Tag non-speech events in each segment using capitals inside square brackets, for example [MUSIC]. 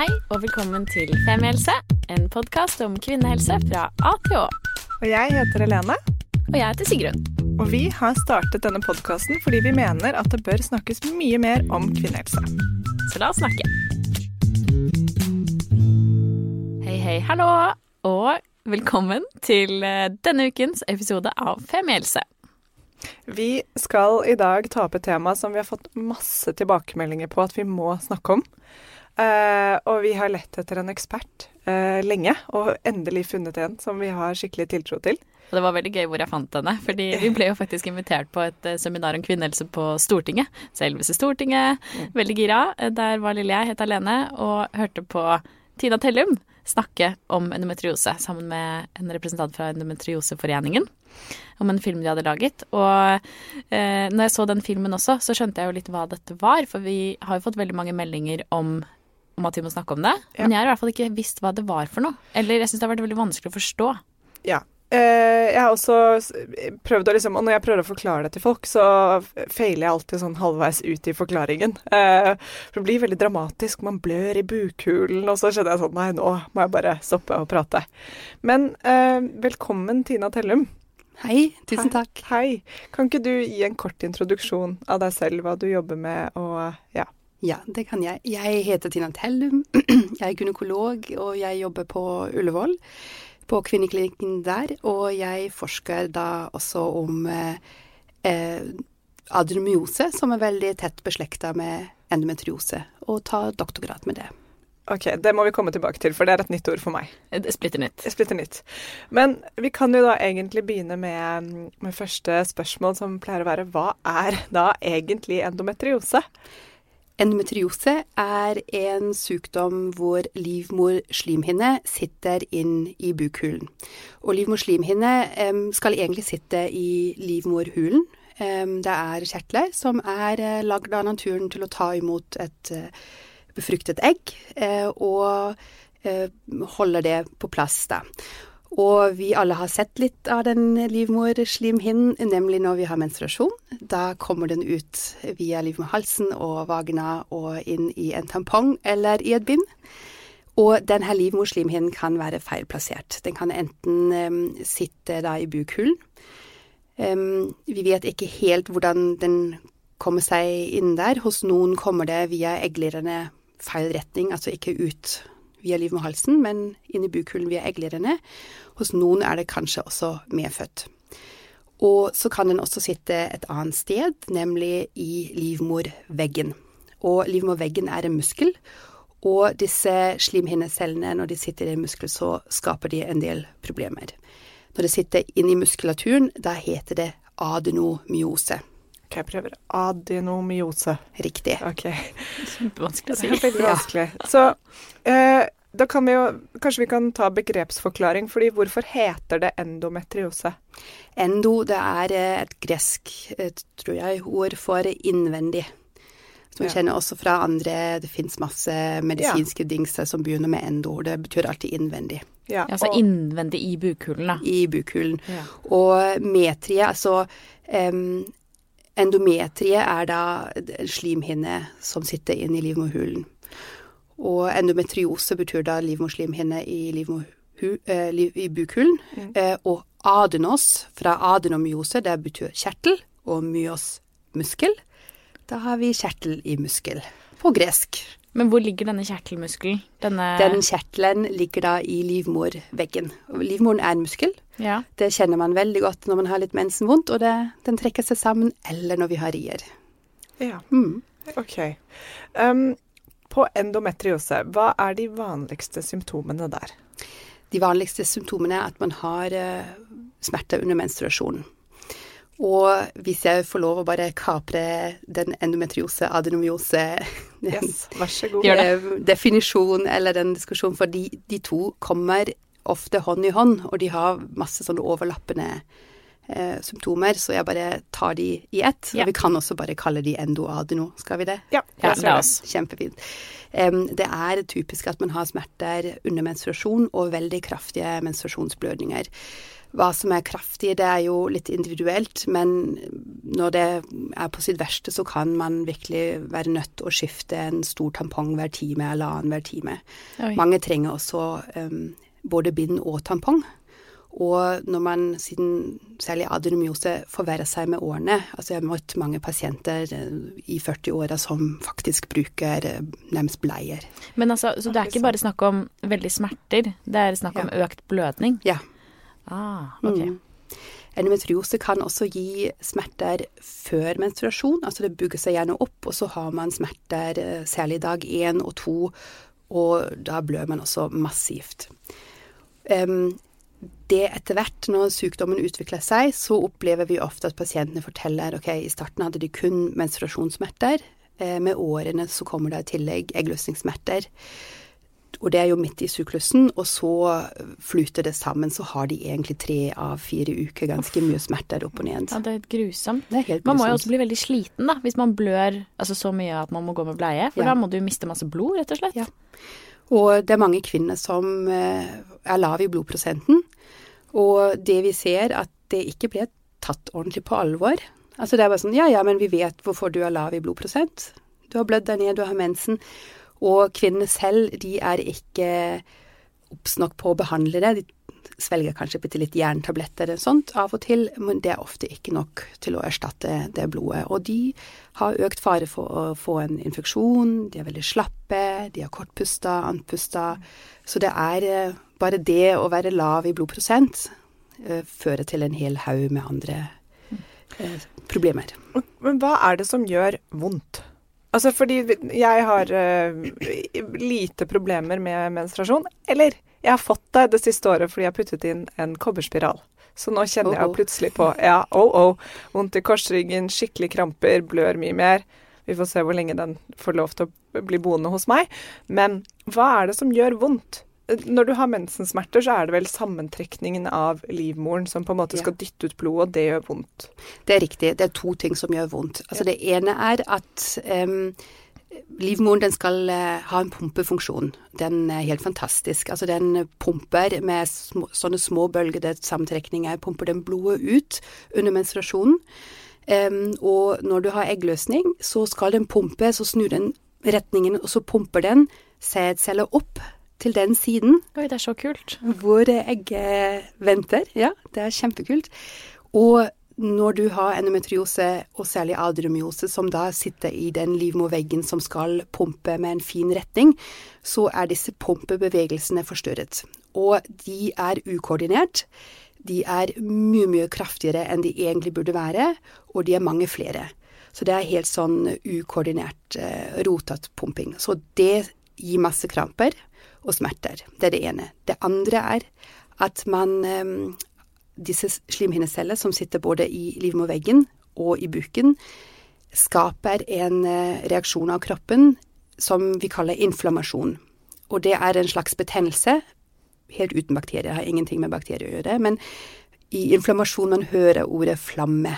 Hei og velkommen til Femihelse, en podkast om kvinnehelse fra A til Å. Og jeg heter Helene. Og jeg heter Sigrun. Og vi har startet denne podkasten fordi vi mener at det bør snakkes mye mer om kvinnehelse. Så la oss snakke. Hei, hei, hallo, og velkommen til eh, denne ukens episode av Femihelse. Vi skal i dag ta opp et tema som vi har fått masse tilbakemeldinger på at vi må snakke om. Eh, og vi har lett etter en ekspert uh, lenge, og endelig funnet en som vi har skikkelig tiltro til. Og det var veldig gøy hvor jeg fant henne, fordi vi [LAUGHS] ble jo faktisk invitert på et eh, seminar om kvinnehelse på Stortinget. Selveste Stortinget. Veldig gira. Der var lille jeg, helt alene, og hørte på Tina Tellum snakke om endometriose sammen med en representant fra Endometrioseforeningen. Om en film de hadde laget. Og eh, når jeg så den filmen også, så skjønte jeg jo litt hva dette var. For vi har jo fått veldig mange meldinger om, om at vi må snakke om det. Ja. Men jeg har i hvert fall ikke visst hva det var for noe. Eller jeg syns det har vært veldig vanskelig å forstå. Ja. Eh, jeg har også prøvd å liksom Og når jeg prøver å forklare det til folk, så feiler jeg alltid sånn halvveis ut i forklaringen. Eh, for det blir veldig dramatisk. Man blør i bukhulen, og så skjønner jeg sånn Nei, nå må jeg bare stoppe å prate. Men eh, velkommen, Tina Tellum. Hei, tusen takk. Hei. Kan ikke du gi en kort introduksjon av deg selv, hva du jobber med, og ja. Ja, det kan jeg. Jeg heter Tina Tellum. [CLEARS THROAT] Jeg er gynekolog, og jeg jobber på Ullevål, på kvinneklinikken der. Og jeg forsker da også om eh, eh, som er veldig tett beslekta med endometriose, og tar doktorgrad med det. Ok, det må vi komme tilbake til, for det er et nytt ord for meg. Et Splitter nytt. Splitter nytt. Men vi kan jo da egentlig begynne med, med første spørsmål, som pleier å være hva er da egentlig endometriose? Endometriose er en sykdom hvor livmorslimhinne sitter inn i bukhulen. Og livmorslimhinne skal egentlig sitte i livmorhulen. Det er kjertler som er eh, lagd av naturen til å ta imot et eh, befruktet egg, eh, og holder det på plass da. Og vi alle har sett litt av den livmorslimhinnen, nemlig når vi har menstruasjon. Da kommer den ut via livmorhalsen og vagina og inn i en tampong eller i et bind. Og denne livmorslimhinnen kan være feilplassert. Den kan enten um, sitte da i bukhulen. Um, vi vet ikke helt hvordan den kommer seg inn der. Hos noen kommer det via egglirene feil retning, altså ikke ut via livmorhalsen, men inn i bukhulen via egglederne. Hos noen er det kanskje også medfødt. Og så kan den også sitte et annet sted, nemlig i livmorveggen. Og livmorveggen er en muskel, og disse slimhinnecellene, når de sitter i en muskel, så skaper de en del problemer. Når det sitter inni muskulaturen, da heter det adenomyose. Ok, jeg prøver. Adenomyose. Riktig. Ok, [LAUGHS] Kjempevanskelig å si. veldig vanskelig. [LAUGHS] Så eh, da kan vi jo Kanskje vi kan ta begrepsforklaring, fordi hvorfor heter det endometriose? Endo, det er eh, et gresk, eh, tror jeg, ord for innvendig. Som vi Ja. kjenner også fra andre, det fins masse medisinske dingser som begynner med endo. Det betyr alltid innvendig. Ja, Ja, altså og- innvendig i bukhulen, da. I bukhulen. Ja. Og metrie, altså em, Endometrie er da en slimhinne som sitter inn i livmorhulen. Og endometriose betyr da livmorslimhinne i, livmorhu, eh, liv, i bukhulen. Mm. Eh, og adenos fra adenomyose, det betyr kjertel, og myos muskel. Da har vi kjertel i muskel på gresk. Men hvor ligger denne kjertelmuskelen? Denne Den kjertelen ligger da i livmorveggen. Livmoren er en muskel. Ja. Det kjenner man veldig godt når man har litt mensenvondt, og det, den trekker seg sammen, eller når vi har rier. ja. Mm. Ok. Um, på endometriose, hva er de vanligste symptomene der? De vanligste symptomene er at man har uh, smerter under menstruasjonen. Og hvis jeg får lov å bare kapre den endometriose, adenomyose Yes, vær så god. Eh, definisjon eller den diskusjonen, for de, de to kommer ofte hånd i hånd, og de har masse sånne overlappende eh, symptomer, så jeg bare tar de i ett. Ja. Og vi kan også bare kalle de endoadeno, skal vi det? Ja, Ja, la det. oss. Kjempefint. Um, det er typisk at man har smerter under menstruasjon og veldig kraftige menstruasjonsblødninger. Hva som er kraftig, det er jo litt individuelt, men når det er på sitt verste, så kan man virkelig være nødt til å skifte en stor tampong hver time eller annen hver time. Oi. Mange trenger også um, både bind og tampong. Og når man siden særlig adenomyose forverrer seg med årene Altså jeg har møtt mange pasienter eh, i 40-åra som faktisk bruker eh, nærmest bleier. Men altså, så det er ikke bare snakk om veldig smerter, det er snakk om økt blødning? Ja. Ah, ok. Mm. Endometriose kan også gi smerter før menstruasjon. Altså det bygger seg gjerne opp, og så har man smerter eh, særlig dag én og to, og da blør man også massivt. Um, det etter hvert, når sykdommen utvikler seg, så opplever vi ofte at pasientene forteller ok, i starten hadde de kun menstruasjonssmerter. Eh, med årene så kommer det i tillegg eggløsningssmerter. Og det er jo midt i syklusen, og så flyter det sammen. Så har de egentlig tre av fire uker ganske mye smerter opp og ned. Ja, det er grusomt. Det er helt Man må jo også bli veldig sliten da, hvis man blør altså, så mye at man må gå med bleie. For Ja. da må du miste masse blod, rett og slett. Ja. Og det er mange kvinner som eh, er lav i blodprosenten. Og det vi ser, at det ikke ble tatt ordentlig på alvor. Altså det er bare sånn ja ja, men vi vet hvorfor du er lav i blodprosent. Du har blødd deg ned, du har mensen. Og kvinnene selv, de er ikke obs nok på å behandle det. De svelger kanskje bitte litt jerntabletter eller sånt av og til, men det er ofte ikke nok til å erstatte det blodet. Og de har økt fare for å få en infeksjon, de er veldig slappe, de har kortpusta, andpusta. Så det er eh, bare det å være lav i blodprosent eh, fører til en hel haug med andre eh, problemer. Men hva er det som gjør vondt? Altså fordi jeg har uh, lite problemer med menstruasjon. Eller jeg har fått det det siste året fordi jeg har puttet inn en kobberspiral. Så nå kjenner jeg plutselig på ja, oh, oh, vondt i korsryggen, skikkelig kramper, blør mye mer. Vi får se hvor lenge den får lov til å bli boende hos meg. Men hva er det som gjør vondt? Når du har mensensmerter, så er det vel sammentrekningen av livmoren som på en måte skal dytte ut blod, og det gjør vondt. Det er riktig. Det er to ting som gjør vondt. Altså Det ene er at em, livmoren den skal eh, ha en pumpefunksjon. Den er helt fantastisk. Altså Den pumper med små, sånne små bølgede sammentrekninger, pumper den blodet ut under menstruasjonen. Um, og når du har eggløsning, så skal den pumpe, så snur den retningen, og så pumper den sædceller opp til den siden Oi, det er så kult. hvor egget venter. Ja, det er kjempekult. Og når du har endometriose, og særlig adenomyose, som da sitter i den livmorveggen som skal pumpe med en fin retning, så er disse pumpebevegelsene forstyrret. Og de er ukoordinert. De er mye, mye kraftigere enn de egentlig burde være, og de er mange flere. Så det er helt sånn ukoordinert, eh, rotete pumping. Så det gir masse kramper og smerter. Det er det ene. Det andre er at man eh, Disse slimhinneceller som sitter både i livmorveggen og i buken, skaper en eh, reaksjon av kroppen som vi kaller inflammasjon. Og det er en slags betennelse, helt uten bakterier, har ingenting med bakterier å gjøre. Men i inflammasjon man hører ordet flamme.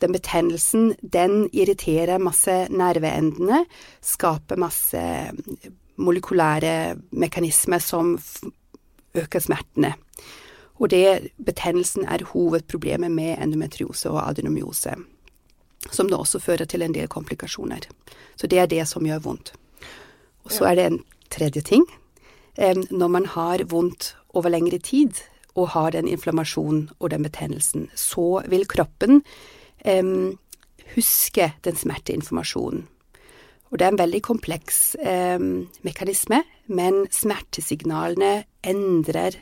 Den betennelsen, den irriterer masse nerveendene, skaper masse molekylære mekanismer som øker smertene. Og det, betennelsen er hovedproblemet med endometriose og adenomyose, som da også fører til en del komplikasjoner. Så det er det som gjør vondt. Og så er det en tredje ting. Når man har vondt over lengre tid og har den inflammasjonen og den betennelsen, så vil kroppen huske den smerteinformasjonen. Og det er en veldig kompleks eh, mekanisme, men smertesignalene endrer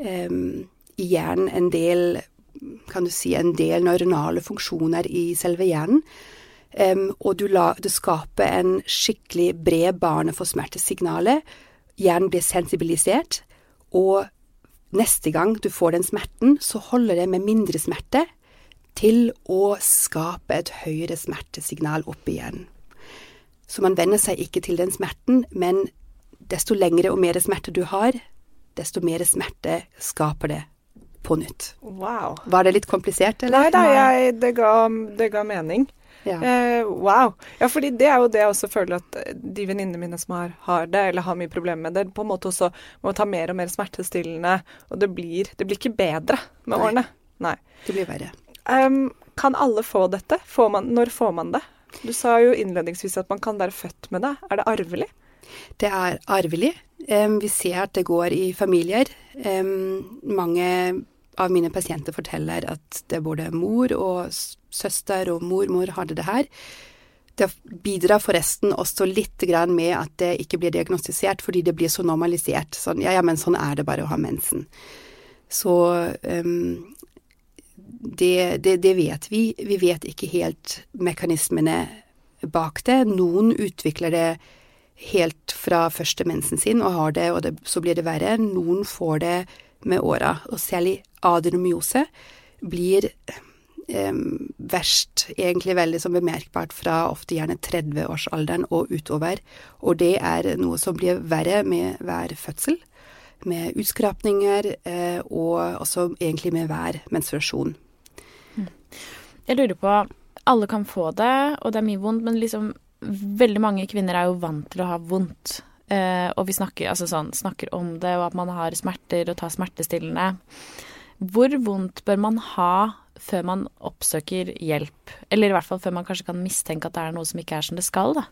em, i hjernen en del kan du si, en del neuronale funksjoner i selve hjernen. Um, og du, la, du skaper en skikkelig bred bane for smertesignalet. Hjernen blir sensibilisert, og neste gang du får den smerten, så holder det med mindre smerte til å skape et høyere smertesignal opp i hjernen. Så man venner seg ikke til den smerten, men desto lengre og mer smerte du har, desto mer smerte skaper det på nytt. Wow. Var det litt komplisert, eller? Nei da, det, det ga mening. Ja. Eh, wow. Ja, fordi det er jo det jeg også føler at de venninnene mine som har, har det, eller har mye problemer med det, på en måte også må ta mer og mer smertestillende, og det blir, det blir ikke bedre med Nei. årene. Nei. Det blir verre. Um, kan alle få dette? Får man, når får man det? Du sa jo innledningsvis at man kan være født med det. Er det arvelig? Det er arvelig. Um, vi ser at det går i familier. Um, mange av mine pasienter forteller at det både mor og søster og mormor hadde det her. Det bidrar forresten også litt med at det ikke blir diagnostisert, fordi det blir så normalisert. Sånn, ja, ja, men sånn er det bare å ha mensen. Så um, det, det, det vet vi. Vi vet ikke helt mekanismene bak det. Noen utvikler det helt fra første mensen sin og har det, og det, så blir det verre. Noen får det med åra, og særlig adenomyose blir em, verst, egentlig veldig som bemerkbart fra ofte gjerne 30-årsalderen og utover. Og det er noe som blir verre med hver fødsel, med utskrapninger, eh, og også egentlig med hver menstruasjon. Jeg lurer på Alle kan få det, og det er mye vondt, men liksom veldig mange kvinner er jo vant til å ha vondt. Eh, og vi snakker, altså sånn, snakker om det, og at man har smerter og tar smertestillende. Hvor vondt bør man ha før man oppsøker hjelp? Eller i hvert fall før man kanskje kan mistenke at det er noe som ikke er som det skal, da.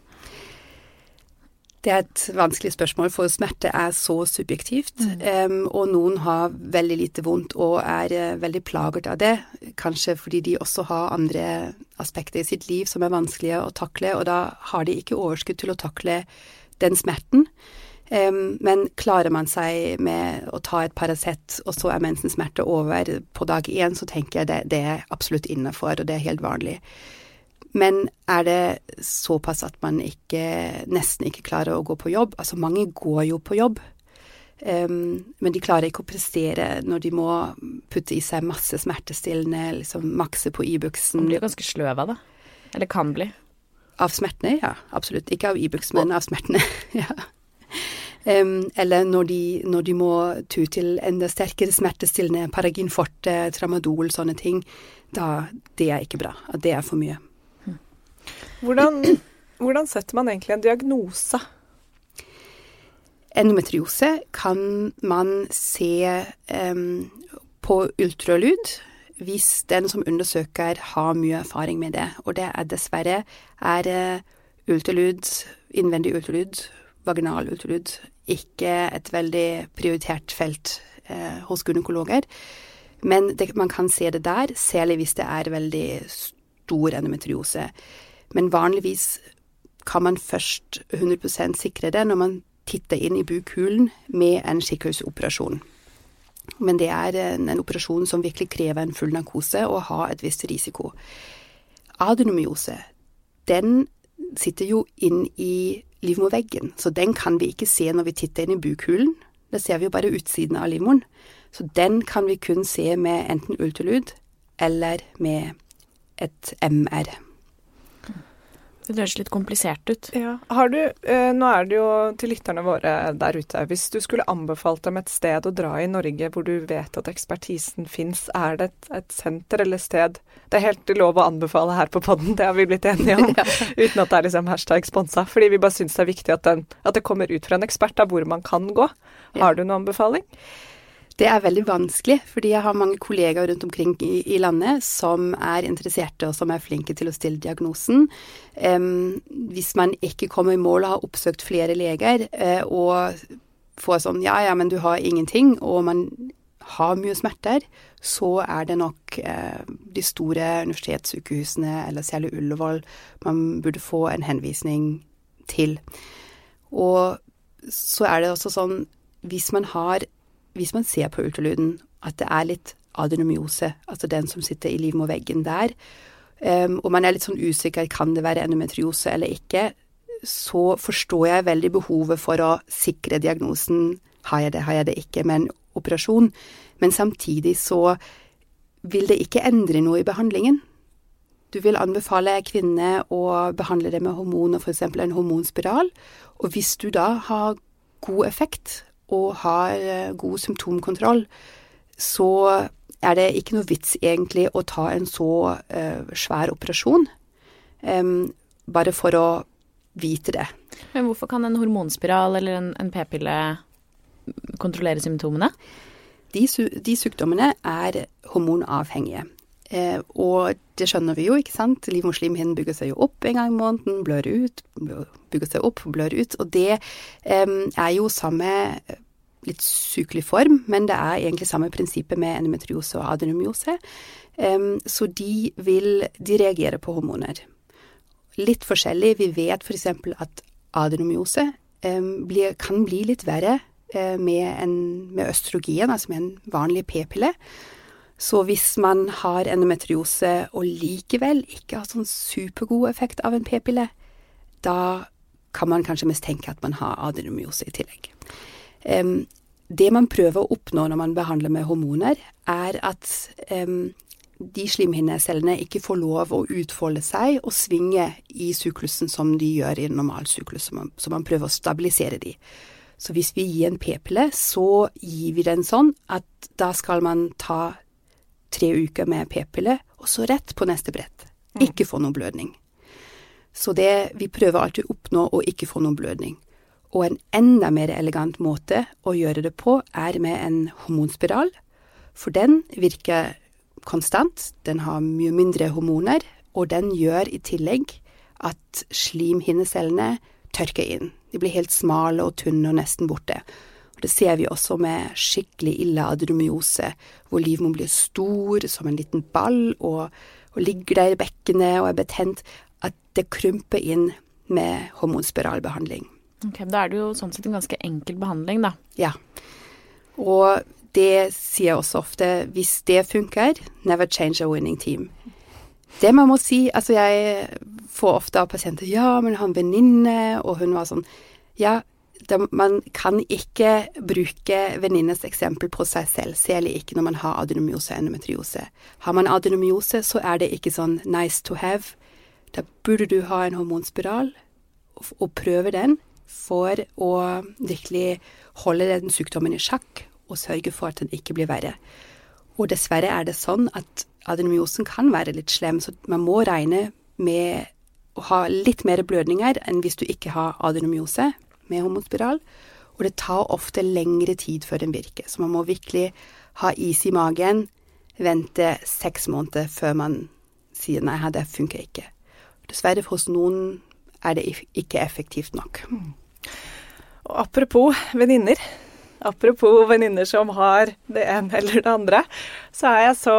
Det er et vanskelig spørsmål, for smerte er så subjektivt. em, og noen har veldig lite vondt og er uh, veldig plaget av det. Kanskje fordi de også har andre aspekter i sitt liv som er vanskelige å takle, og da har de ikke overskudd til å takle den smerten. Um, men klarer man seg med å ta et Paracet, og så er mensensmerte over på dag én, så tenker jeg det, det er absolutt innafor, og det er helt vanlig. Men er det såpass at man ikke, nesten ikke klarer å gå på jobb? Altså mange går jo på jobb, um, men de klarer ikke å prestere når de må putte i seg masse smertestillende, liksom makse på Man Ibux-en. blir jo ganske sløv av det. Eller kan bli. Av smertene, ja. Absolutt. Ikke av Ibux, men av smertene. [LAUGHS] ja. Um, eller når de, når de må tu til enda sterkere smertestillende, Paragin forte, tramadol, sånne ting. Da, det er ikke bra. Det er for mye. Hvordan, hvordan setter man egentlig en diagnose? Endometriose kan man se um, på ultralyd hvis den som undersøker har mye erfaring med det. Og det er dessverre er eh, ultralyd, innvendig ultralyd, vaginal ultralyd, ikke et veldig prioritert felt eh, hos gynekologer. Men det, man kan se det der, særlig hvis det er veldig stor endometriose. Men vanligvis kan man først 100% sikre det når man titter inn i bukhulen med en skikkhusoperasjon. Men det er en, en operasjon som virkelig krever en full narkose og har et visst risiko. Adenomyose, den sitter jo inn i livmorveggen, så den kan vi ikke se når vi titter inn i bukhulen. Da ser vi jo bare utsiden av livmoren. Så den kan vi kun se med enten ultralyd eller med et MR. Det høres litt komplisert ut. Ja. Har du, eh, nå er det jo til lytterne våre der ute, hvis du skulle anbefalt dem et sted å dra i Norge hvor du vet at ekspertisen fins, er det et, et senter eller sted Det er helt lov å anbefale her på podden, det har vi blitt enige om, [LAUGHS] uten at det er liksom hashtag sponsa, fordi vi bare syns det er viktig at, den, at det kommer ut fra en ekspert av hvor man kan gå. Ja. Har du noen anbefaling? Det er veldig vanskelig, fordi jeg har mange kollegaer rundt omkring i, i landet som er interesserte og som er flinke til å stille diagnosen. Um, hvis man ikke kommer i mål og har oppsøkt flere leger uh, og får sånn ja, ja, men du har ingenting, og man har mye smerter, så er det nok uh, de store universitetssykehusene, eller særlig Ullevål, man burde få en henvisning til. Og så er det også sånn, hvis man har hvis man ser på ultralyden at det er litt adenomyose, altså den som sitter i livmorveggen der, um, og man er litt sånn usikker kan det være endometriose eller ikke, så forstår jeg veldig behovet for å sikre diagnosen har jeg det, har jeg det ikke, med en operasjon. Men samtidig så vil det ikke endre noe i behandlingen. Du vil anbefale kvinnene å behandle det med hormoner, f.eks. en hormonspiral. Og hvis du da har god effekt og har eh, god symptomkontroll, så er det ikke noe vits egentlig å ta en så eh, svær operasjon. Bare for å vite det. Men hvorfor kan en hormonspiral eller en, en p-pille kontrollere symptomene? De, de sykdommene er hormonavhengige. Eh, og det skjønner vi jo, ikke sant. Livmorslimhinnen bygger seg jo opp en gang i måneden, blør ut, bygger seg opp, blør ut. Og det eh, er jo samme litt sykelig form, men det er egentlig samme prinsippet med endometriose og adenomyose. Um, så de vil De reagerer på hormoner. Litt forskjellig. Vi vet f.eks. at adenomyose blir, kan bli litt verre uh, med, en, med østrogen, altså med en vanlig p-pille. Så hvis man har endometriose og likevel ikke har sånn supergod effekt av en p-pille, da kan man kanskje mistenke at man har adenomyose i tillegg. Det man prøver å oppnå når man behandler med hormoner, er at de slimhinnecellene ikke får lov å utfolde seg og svinge i syklusen som de gjør i en normal syklus, så man, så man prøver å stabilisere de. Så hvis vi gir en p-pille, så gir vi den sånn at da skal man ta tre uker med p-pille, og så rett på neste brett. Mm. Ikke få noen blødning. Så det, vi prøver alltid å oppnå å ikke få noen blødning. Og en enda mer elegant måte å gjøre det på er med en hormonspiral, for den virker konstant, den har mye mindre hormoner, og den gjør i tillegg at slimhinnecellene tørker inn. De blir helt smale og tynne og nesten borte. Og det ser vi også med skikkelig ille adromyose, hvor livmoren blir stor som en liten ball og, og ligger der i bekkenet og er betent, at det krymper inn med hormonspiralbehandling. Ok, Da er det jo sånn sett en ganske enkel behandling, da. Ja. Og det sier jeg også ofte, hvis det funker, never change a winning team. Det man må si Altså, jeg får ofte av pasienter Ja, men jeg har en venninne, og hun var sånn Ja, det, man kan ikke bruke venninnes eksempel på seg selv, særlig ikke når man har adenomyose og endometriose. Har man adenomyose, så er det ikke sånn nice to have. Da burde du ha en hormonspiral og, og prøve den for å virkelig holde den sykdommen i sjakk og sørge for at den ikke blir verre. Og dessverre er det sånn at adenomyosen kan være litt slem, så man må regne med å ha litt mer blødninger enn hvis du ikke har adenomyose med hormonspiral. Og det tar ofte lengre tid før den virker, så man må virkelig ha is i magen, vente seks måneder før man sier nei, det funker ikke. Dessverre hos noen er det ikke effektivt nok. Og apropos venninner. Apropos venninner som har det ene eller det andre, så er jeg så,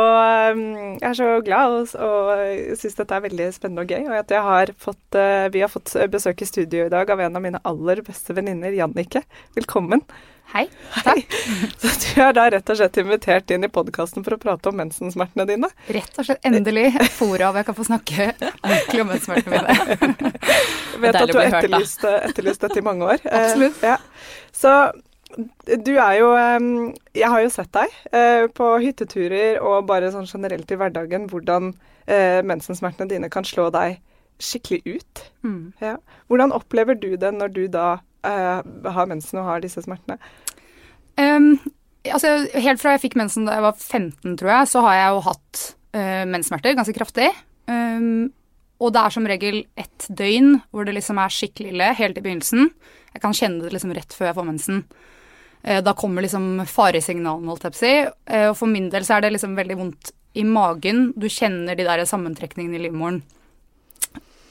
um, jeg er så glad og, og syns dette er veldig spennende og gøy. Og at har fått, uh, vi har fått besøk i studio i dag av en av mine aller beste venninner, Jannike. Velkommen. Hei. Hei. [LAUGHS] Så du er da rett og slett invitert inn i podkasten for å prate om mensensmertene dine? Rett og slett. Endelig et fora hvor jeg kan få snakke ordentlig om mensensmertene mine. Jeg [LAUGHS] vet at du har etterlyst, etterlyst dette i mange år. Absolutt. Eh, ja. Så du er jo Jeg har jo sett deg eh, på hytteturer og bare sånn generelt i hverdagen hvordan eh, mensensmertene dine kan slå deg skikkelig ut. Mm. Ja. Hvordan opplever du det når du da uh, har mensen og har disse smertene? Um, altså, helt fra jeg fikk mensen da jeg var 15, tror jeg, så har jeg jo hatt uh, menssmerter ganske kraftig. Um, og det er som regel ett døgn hvor det liksom er skikkelig ille helt i begynnelsen. Jeg kan kjenne det liksom rett før jeg får mensen. Eh, da kommer liksom faresignalene, holdt jeg på å si. Eh, og for min del så er det liksom veldig vondt i magen. Du kjenner de der sammentrekningene i livmoren.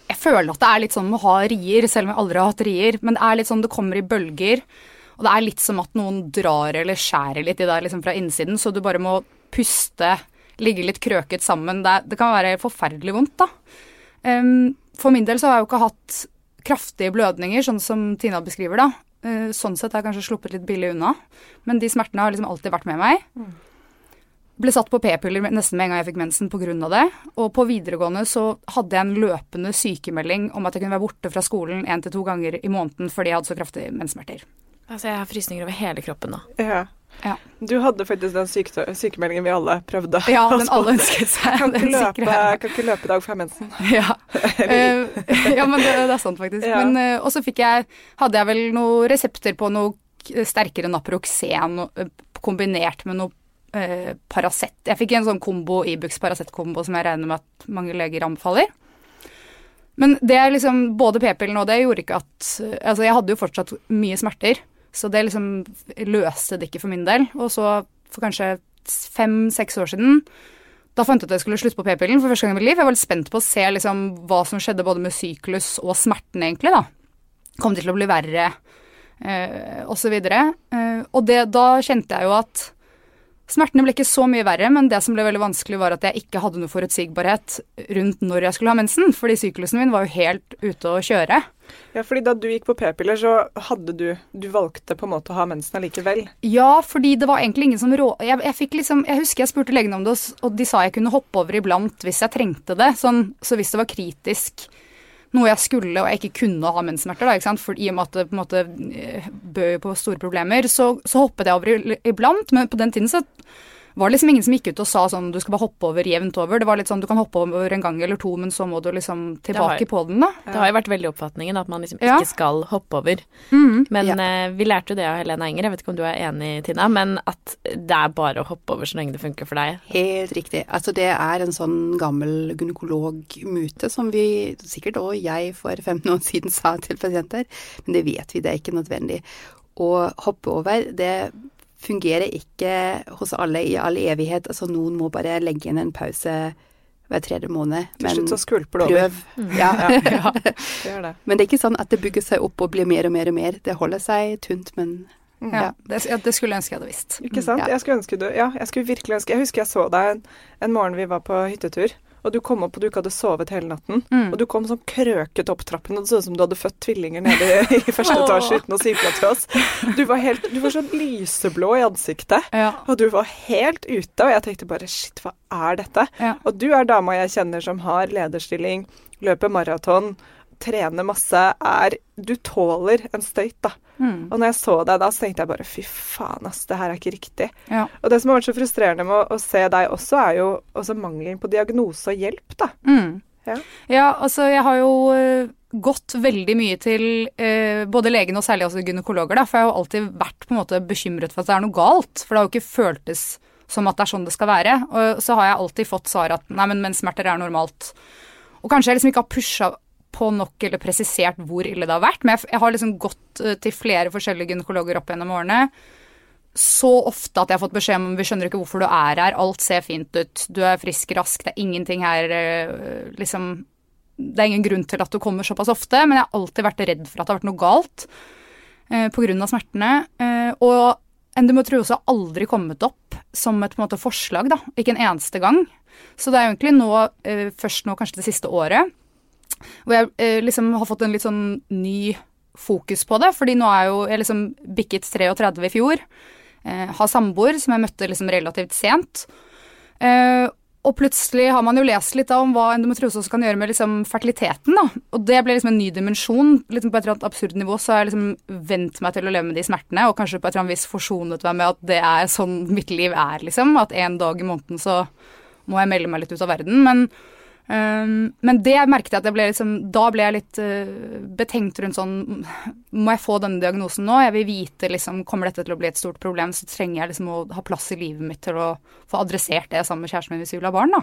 Jeg føler at det er litt sånn med å ha rier, selv om jeg aldri har hatt rier. Men det er litt sånn det kommer i bølger. Og det er litt som at noen drar eller skjærer litt i deg liksom fra innsiden, så du bare må puste, ligge litt krøket sammen. Det, det kan være forferdelig vondt, da. Um, for min del så har jeg jo ikke hatt kraftige blødninger, sånn som Tina beskriver, da. Eh, sånn sett har jeg kanskje sluppet litt billig unna. Men de smertene har liksom alltid vært med meg. Mm. Ble satt på p-piller nesten med en gang jeg fikk mensen pga. det. Og på videregående så hadde jeg en løpende sykemelding om at jeg kunne være borte fra skolen én til to ganger i måneden fordi jeg hadde så kraftige menssmerter. Altså, jeg har frysninger over hele kroppen nå. Ja. Ja. Du hadde faktisk den syke sykemeldingen vi alle prøvde. Ja, [LAUGHS] den alle ønsket seg. Kan ikke, løpe, kan ikke løpe dag fra mensen. [LAUGHS] Ja, uh, [LAUGHS] ja men det, det, er sant, faktisk. Ja. Men, uh, og så hadde jeg vel noen resepter på noe sterkere Naproxen uh, kombinert med noe uh, Paracet. Jeg fikk en sånn kombo, Ibux Paracet-kombo som jeg regner med at mange leger anbefaler. Men det er liksom, både p-pillen og det gjorde ikke at Altså, jeg hadde jo fortsatt mye smerter, så det liksom løste det ikke for min del. Og så, for kanskje fem-seks år siden, da fant jeg ut at jeg skulle slutte på p-pillen for første gang i mitt liv. Jeg var litt spent på å se liksom hva som skjedde både med syklus og smerten, egentlig, da. Kom det til å bli verre, eh, og så videre. Eh, og det, da kjente jeg jo at Smertene ble ikke så mye verre, men det som ble veldig vanskelig, var at jeg ikke hadde noe forutsigbarhet rundt når jeg skulle ha mensen, fordi syklusen min var jo helt ute å kjøre. Ja, fordi da du gikk på p-piller, så hadde du Du valgte på en måte å ha mensen allikevel? Ja, fordi det var egentlig ingen som rå... Jeg, jeg, liksom, jeg husker jeg spurte legene om det, og de sa jeg kunne hoppe over iblant hvis jeg trengte det. Sånn, så hvis det var kritisk noe jeg skulle og jeg ikke kunne ha menssmerter, da, ikke sant? For i og med at det på en måte eh, bød på store problemer, så, så hoppet jeg over iblant. Men på den tiden så var det liksom ingen som gikk ut og sa sånn du skal bare hoppe over jevnt over. Det var litt sånn du kan hoppe over en gang eller to, men så må du liksom tilbake har, på den, da. Det har jo vært veldig oppfatningen at man liksom Ja. ikke skal hoppe over. Mm, Men Ja. eh, vi lærte jo det av Helene Enger, jeg vet ikke om du er enig, Tina, men at det er bare å hoppe over så lenge det funker for deg. Helt riktig. Altså det er en sånn gammel gynekologmute som vi sikkert òg jeg for 15 år siden sa til pasienter, men det vet vi, det er ikke nødvendig. Å hoppe over, det fungerer ikke hos alle i all evighet. Altså noen må bare legge inn en pause hver tredje måned. Til slutt så skvulper det over. prøv. Ja. Ja, det [LAUGHS] gjør det. Men det er ikke sånn at det bygger seg opp og blir mer og mer og mer. Det holder seg tynt, men Ja, det, ja, det skulle jeg ønske jeg hadde visst. Ikke sant? Ja. Jeg skulle ønske du Ja, jeg skulle virkelig ønske Jeg husker jeg så deg en, en morgen vi var på hyttetur, og du kom opp og du ikke hadde sovet hele natten. Mm. Og du kom sånn krøket opp trappen, og det så ut som du hadde født tvillinger nede i, i første [LAUGHS] etasje uten å si ifra til oss. Du var helt Du var sånn lyseblå i ansiktet. Ja. Og du var helt ute, og jeg tenkte bare shit, hva er dette? Ja. Og du er dama jeg kjenner som har lederstilling, løper maraton, trener masse, er Du tåler en støyt, da. Mm. Og når jeg så deg da, så tenkte jeg bare fy faen, ass, det her er ikke riktig. Ja. Og det som har vært så frustrerende med å, å se deg også, er jo også mangelen på diagnose og hjelp, da. Mm. Ja. Ja, altså jeg har jo eh, gått veldig mye til eh, både legen og særlig også gynekologer, da, for jeg har jo alltid vært på en måte bekymret for at det er noe galt. For det har jo ikke føltes som at det er sånn det skal være. Og så har jeg alltid fått svar at nei, men menssmerter er normalt. Og kanskje jeg liksom ikke har pusha på nok eller presisert hvor ille det har vært, men jeg, har liksom gått eh, til flere forskjellige gynekologer opp gjennom årene. Så ofte at jeg har fått beskjed om vi skjønner ikke hvorfor du er her, alt ser fint ut, du er frisk, rask, det er ingenting her eh, liksom Det er ingen grunn til at du kommer såpass ofte, men jeg har alltid vært redd for at det har vært noe galt eh, pga. smertene. Eh, og endometriose har aldri kommet opp som et måte, forslag, da. Ikke en eneste gang. Så det er egentlig nå, eh, først nå kanskje det siste året, hvor jeg eh, liksom har fått en litt sånn ny fokus på det. Fordi nå er jo jeg liksom bikket 33 i fjor. Eh, har samboer som jeg møtte liksom relativt sent. Eh, og plutselig har man jo lest litt da om hva endometriose også kan gjøre med liksom fertiliteten. da. Og det ble liksom en ny dimensjon. Liksom på et eller annet absurd nivå så har jeg liksom vent meg til å leve med de smertene, og kanskje på et eller annet vis forsonet meg med at det er sånn mitt liv er, liksom. At en dag i måneden så må jeg melde meg litt ut av verden. Men Um, men det merket jeg at jeg ble liksom, da ble jeg litt uh, betenkt rundt sånn Må jeg få denne diagnosen nå? Jeg vil vite liksom, Kommer dette til å bli et stort problem, så trenger jeg liksom å ha plass i livet mitt til å få adressert det sammen med kjæresten min hvis vi vil ha barn. da.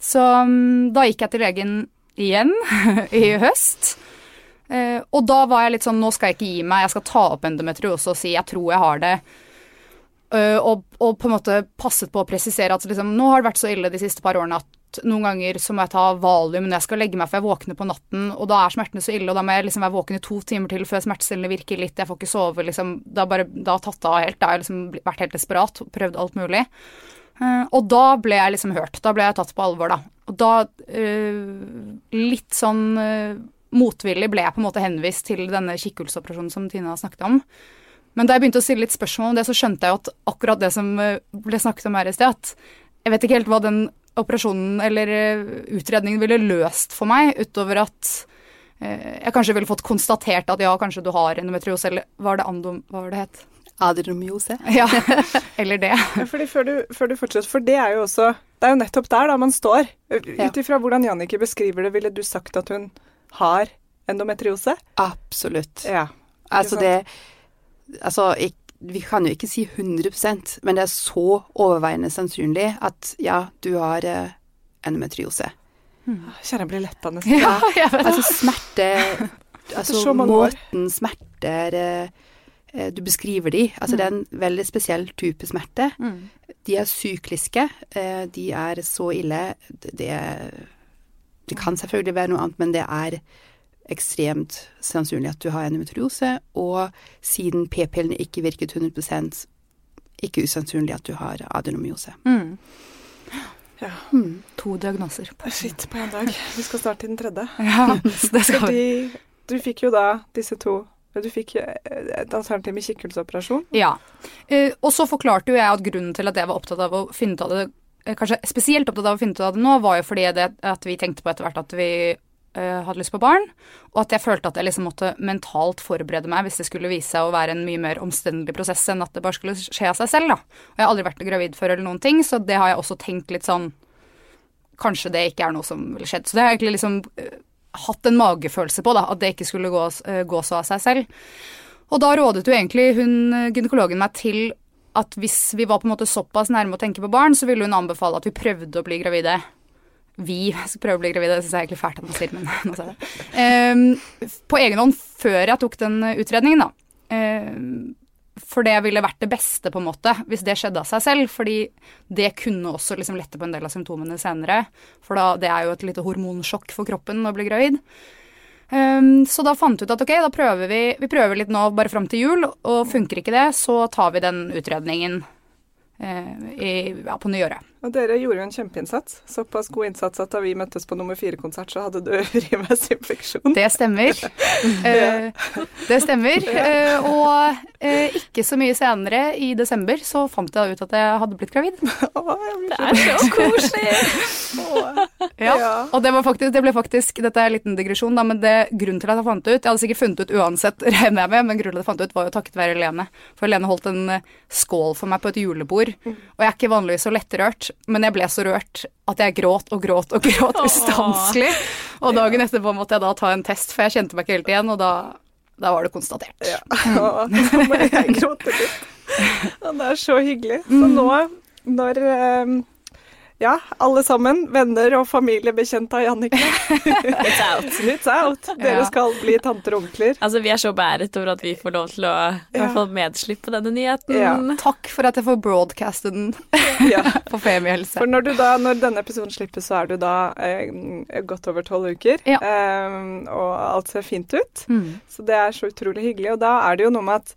Så um, da gikk jeg til legen igjen [LAUGHS] i høst. Uh, og da var jeg litt sånn Nå skal jeg ikke gi meg, jeg skal ta opp endometriose og si jeg tror jeg har det. Uh, og, og på en måte passet på å presisere at liksom, nå har det vært så ille de siste par årene at noen ganger så må jeg ta valium når jeg skal legge meg, for jeg våkner på natten, og da er smertene så ille, og da må jeg liksom være våken i to timer til før smertestillende virker litt, jeg får ikke sove, liksom. Det har bare tatt av helt. Da har jeg liksom vært helt desperat, prøvd alt mulig. Eh, og da ble jeg liksom hørt. Da ble jeg tatt på alvor, da. Og da, eh, litt sånn eh, motvillig, ble jeg på en måte henvist til denne kikkhullsoperasjonen som Tina snakket om. Men da jeg begynte å stille litt spørsmål om det, så skjønte jeg jo at akkurat det som ble snakket om her i sted, at jeg vet ikke helt hva den operasjonen eller eh, utredningen ville løst for meg, utover at eh, jeg kanskje ville fått konstatert at ja, kanskje du har endometriose, eller var det andom... Hva var det het? Adromyose. [LAUGHS] Ja, eller det. Ja, fordi før du, før du fortsetter, for det er jo også Det er jo nettopp der da man står. Ut ifra hvordan Jannicke beskriver det, ville du sagt at hun har endometriose? Absolutt. Ja. Altså sant? det Altså, ik- vi kan jo ikke si 100% men det er så overveiende sannsynlig at ja, du har eh, endometriose. Kjenner jeg blir lettende. [LAUGHS] Ja, ja. Altså smerte [LAUGHS] Altså måten smerter eh, eh, Du beskriver de. Altså det er en veldig spesiell type smerte. Mm. De er sykliske. eh, De er så ille. Det, det kan selvfølgelig være noe annet, men det er ekstremt sannsynlig at du har endometriose. Og siden p-pillene ikke virket 100% ikke usannsynlig at du har adenomyose. Mm. Ja. To diagnoser. Shit, på en dag. Vi skal snart til den tredje. [LAUGHS] Ja, det skal vi. Fordi du fikk jo da disse to Du fikk eh, et alternativ med kikkhullsoperasjon. Ja. Eh, og så forklarte jo jeg at grunnen til at jeg var opptatt av å finne ut av det, eh, kanskje spesielt opptatt av å finne ut av det nå, var jo fordi det, at vi tenkte på etter hvert at vi hadde lyst på barn, og at jeg følte at jeg liksom måtte mentalt forberede meg hvis det skulle vise seg å være en mye mer omstendelig prosess enn at det bare skulle skje av seg selv, da. Og jeg har aldri vært gravid før eller noen ting, så det har jeg også tenkt litt sånn Kanskje det ikke er noe som ville skjedd. Så det har jeg egentlig liksom uh, hatt en magefølelse på, da, at det ikke skulle gå, uh, gå så av seg selv. Og da rådet jo egentlig hun eh, gynekologen meg til at hvis vi var på en måte såpass nærme å tenke på barn, så ville hun anbefale at vi prøvde å bli gravide. Vi [LAUGHS] skal prøve å bli gravide, det syns jeg er egentlig fælt at man sier, men [LAUGHS] nå sa jeg det. Um, på egen hånd før jeg tok den utredningen, da. Um, for det ville vært det beste, på en måte, hvis det skjedde av seg selv. Fordi det kunne også liksom lette på en del av symptomene senere. For da, det er jo et lite hormonsjokk for kroppen å bli gravid. Um, så da fant vi ut at ok, da prøver vi, vi prøver litt nå bare fram til jul, og funker ikke det, så tar vi den utredningen uh, i, ja, på nyåret. Og dere gjorde jo en kjempeinnsats. Såpass god innsats at da vi møttes på nummer fire-konsert, så hadde du [LAUGHS] urinveisinfeksjon. Det stemmer. [LAUGHS] Eh, det stemmer. [LAUGHS] Eh, og eh, ikke så mye senere, i desember, så fant jeg ut at jeg hadde blitt gravid. Det er så koselig. Ja. Ja. Og det, var faktisk, det ble faktisk Dette er en liten digresjon, da, men det, grunnen til at jeg fant det ut Jeg hadde sikkert funnet ut uansett, regner jeg med, men grunnen til at jeg fant det ut, var jo takket være Lene. For Lene holdt en eh, skål for meg på et julebord. Og jeg er ikke vanligvis så lettrørt, men jeg ble så rørt at jeg gråt og gråt og gråt ustanselig. Og dagen etterpå måtte jeg da ta en test, for jeg kjente meg ikke helt igjen, og da, da var det konstatert. Ja. Jeg gråte litt. Og det er så hyggelig. Så nå, når eh, ja, alle sammen, venner og familie bekjent av Jannicke. [LAUGHS] It's out. It's out. Dere Ja. skal bli tanter og onkler. Altså, vi er så beæret over at vi får lov til å i Ja. hvert fall medslippe denne nyheten. Ja. Takk for at jeg får broadcaste den [LAUGHS] Ja. [LAUGHS] på Femihelse. For når, du da, når denne episoden slippes, så er du da eh, godt over tolv uker. Ja. Eh, og alt ser fint ut. Mm. Så det er så utrolig hyggelig. Og da er det jo noe med at